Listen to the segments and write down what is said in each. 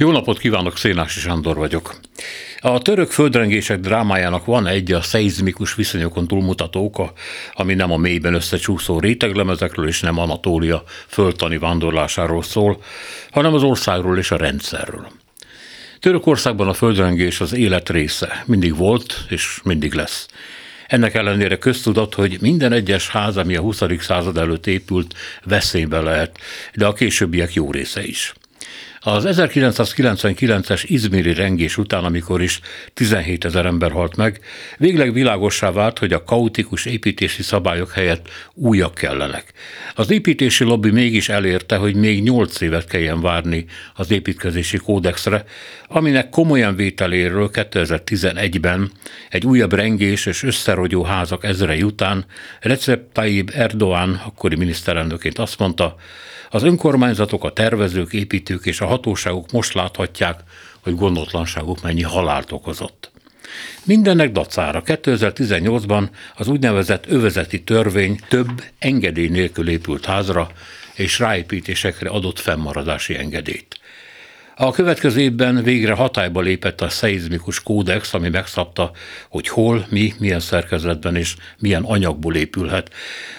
Jó napot kívánok, Szénási Sándor vagyok. A török földrengések drámájának van egy a szeizmikus viszonyokon túlmutató oka, ami nem a mélyben összecsúszó réteglemezekről és nem Anatólia földtani vándorlásáról szól, hanem az országról és a rendszerről. Törökországban a földrengés az élet része, mindig volt és mindig lesz. Ennek ellenére köztudat, hogy minden egyes ház, ami a 20. század előtt épült, veszélybe lehet, de a későbbiek jó része is. Az 1999-es izmiri rengés után, amikor is 17 ezer ember halt meg, végleg világossá vált, hogy a kaotikus építési szabályok helyett újak kellenek. Az építési lobby mégis elérte, hogy még 8 évet kelljen várni az építkezési kódexre, aminek komolyan vételéről 2011-ben egy újabb rengés és összerogyó házak ezre után Recep Tayyip Erdoğan, akkori miniszterelnöként azt mondta, az önkormányzatok, a tervezők, építők és a hatóságok most láthatják, hogy gondotlanságuk mennyi halált okozott. Mindennek dacára 2018-ban az úgynevezett övezeti törvény több engedély nélkül épült házra és ráépítésekre adott fennmaradási engedélyt. A következő évben végre hatályba lépett a szeizmikus kódex, ami megszabta, hogy hol, mi, milyen szerkezetben és milyen anyagból épülhet.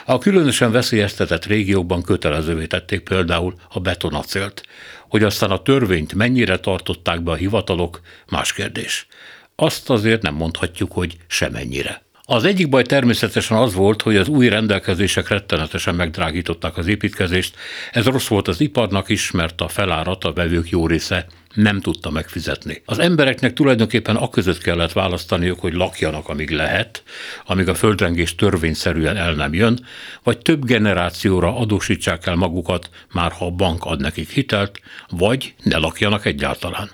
A különösen veszélyeztetett régiókban kötelezővé tették például a betonacélt. Hogy aztán a törvényt mennyire tartották be a hivatalok, más kérdés. Azt azért nem mondhatjuk, hogy semennyire. Az egyik baj természetesen az volt, hogy az új rendelkezések rettenetesen megdrágították az építkezést. Ez rossz volt az iparnak is, mert a felárat a vevők jó része nem tudta megfizetni. Az embereknek tulajdonképpen a között kellett választaniuk, hogy lakjanak, amíg lehet, amíg a földrengés törvényszerűen el nem jön, vagy több generációra adósítsák el magukat, már ha a bank ad nekik hitelt, vagy ne lakjanak egyáltalán.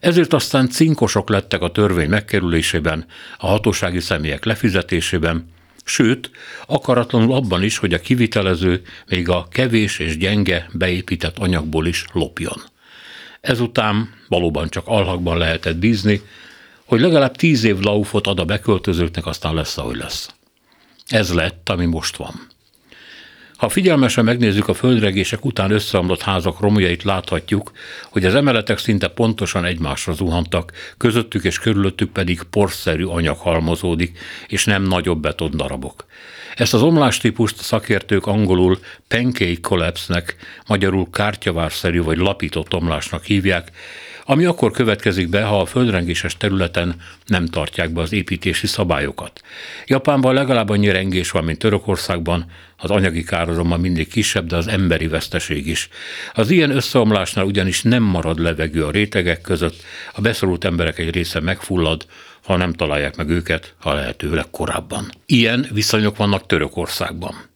Ezért aztán cinkosok lettek a törvény megkerülésében, a hatósági személyek lefizetésében, sőt, akaratlanul abban is, hogy a kivitelező még a kevés és gyenge beépített anyagból is lopjon. Ezután valóban csak alhakban lehetett bízni, hogy legalább tíz év laufot ad a beköltözőknek, aztán lesz, ahogy lesz. Ez lett, ami most van. Ha figyelmesen megnézzük a földregések után összeomlott házak romjait, láthatjuk, hogy az emeletek szinte pontosan egymásra zuhantak, közöttük és körülöttük pedig porszerű anyag halmozódik, és nem nagyobb beton darabok. Ezt az omlástípust szakértők angolul pancake collapse-nek, magyarul kártyavárszerű vagy lapított omlásnak hívják, ami akkor következik be, ha a földrengéses területen nem tartják be az építési szabályokat. Japánban legalább annyi rengés van, mint Törökországban, az anyagi kározomban mindig kisebb, de az emberi veszteség is. Az ilyen összeomlásnál ugyanis nem marad levegő a rétegek között, a beszorult emberek egy része megfullad, ha nem találják meg őket, ha lehetőleg korábban. Ilyen viszonyok vannak Törökországban.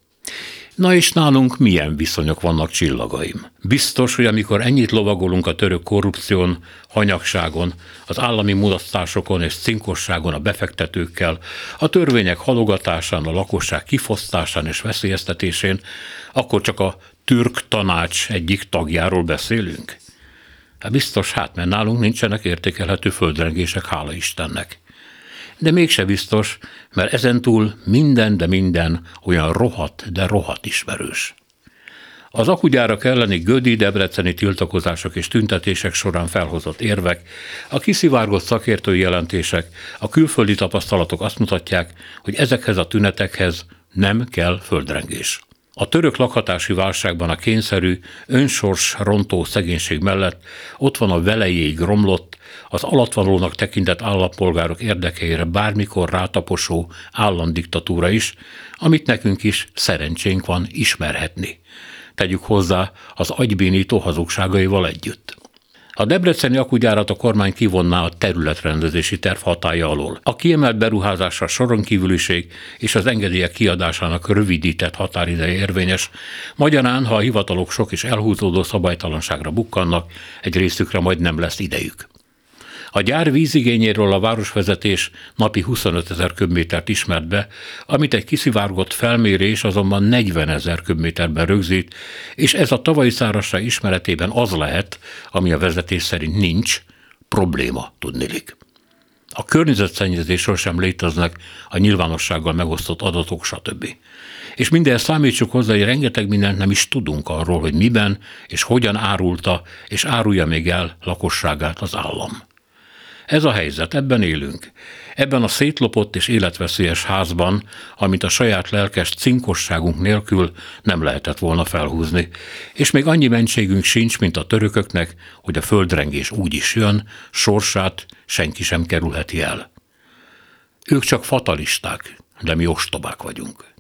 Na és nálunk milyen viszonyok vannak csillagaim? Biztos, hogy amikor ennyit lovagolunk a török korrupción, hanyagságon, az állami mulasztásokon és cinkosságon a befektetőkkel, a törvények halogatásán, a lakosság kifosztásán és veszélyeztetésén, akkor csak a türk tanács egyik tagjáról beszélünk? Hát biztos, hát mert nálunk nincsenek értékelhető földrengések, hála Istennek de mégse biztos, mert ezentúl minden, de minden olyan rohat, de rohat ismerős. Az akugyárak elleni gödi debreceni tiltakozások és tüntetések során felhozott érvek, a kiszivárgott szakértői jelentések, a külföldi tapasztalatok azt mutatják, hogy ezekhez a tünetekhez nem kell földrengés. A török lakhatási válságban a kényszerű, önsors rontó szegénység mellett ott van a velejéig romlott, az alatvalónak tekintett állampolgárok érdekeire bármikor rátaposó államdiktatúra is, amit nekünk is szerencsénk van ismerhetni. Tegyük hozzá az agybénító hazugságaival együtt. A debreceni akugyárat a kormány kivonná a területrendezési terv hatája alól. A kiemelt beruházásra soron kívüliség és az engedélyek kiadásának rövidített határideje érvényes, magyarán, ha a hivatalok sok és elhúzódó szabálytalanságra bukkannak, egy részükre majd nem lesz idejük. A gyár vízigényéről a városvezetés napi 25 ezer köbmétert ismert be, amit egy kiszivárgott felmérés azonban 40 ezer köbméterben rögzít, és ez a tavalyi szárasság ismeretében az lehet, ami a vezetés szerint nincs, probléma tudnilik. A környezetszennyezésről sem léteznek a nyilvánossággal megosztott adatok, stb. És minden számítsuk hozzá, hogy rengeteg mindent nem is tudunk arról, hogy miben és hogyan árulta és árulja még el lakosságát az állam. Ez a helyzet, ebben élünk. Ebben a szétlopott és életveszélyes házban, amit a saját lelkes cinkosságunk nélkül nem lehetett volna felhúzni. És még annyi mentségünk sincs, mint a törököknek, hogy a földrengés úgy is jön, sorsát senki sem kerülheti el. Ők csak fatalisták, de mi ostobák vagyunk.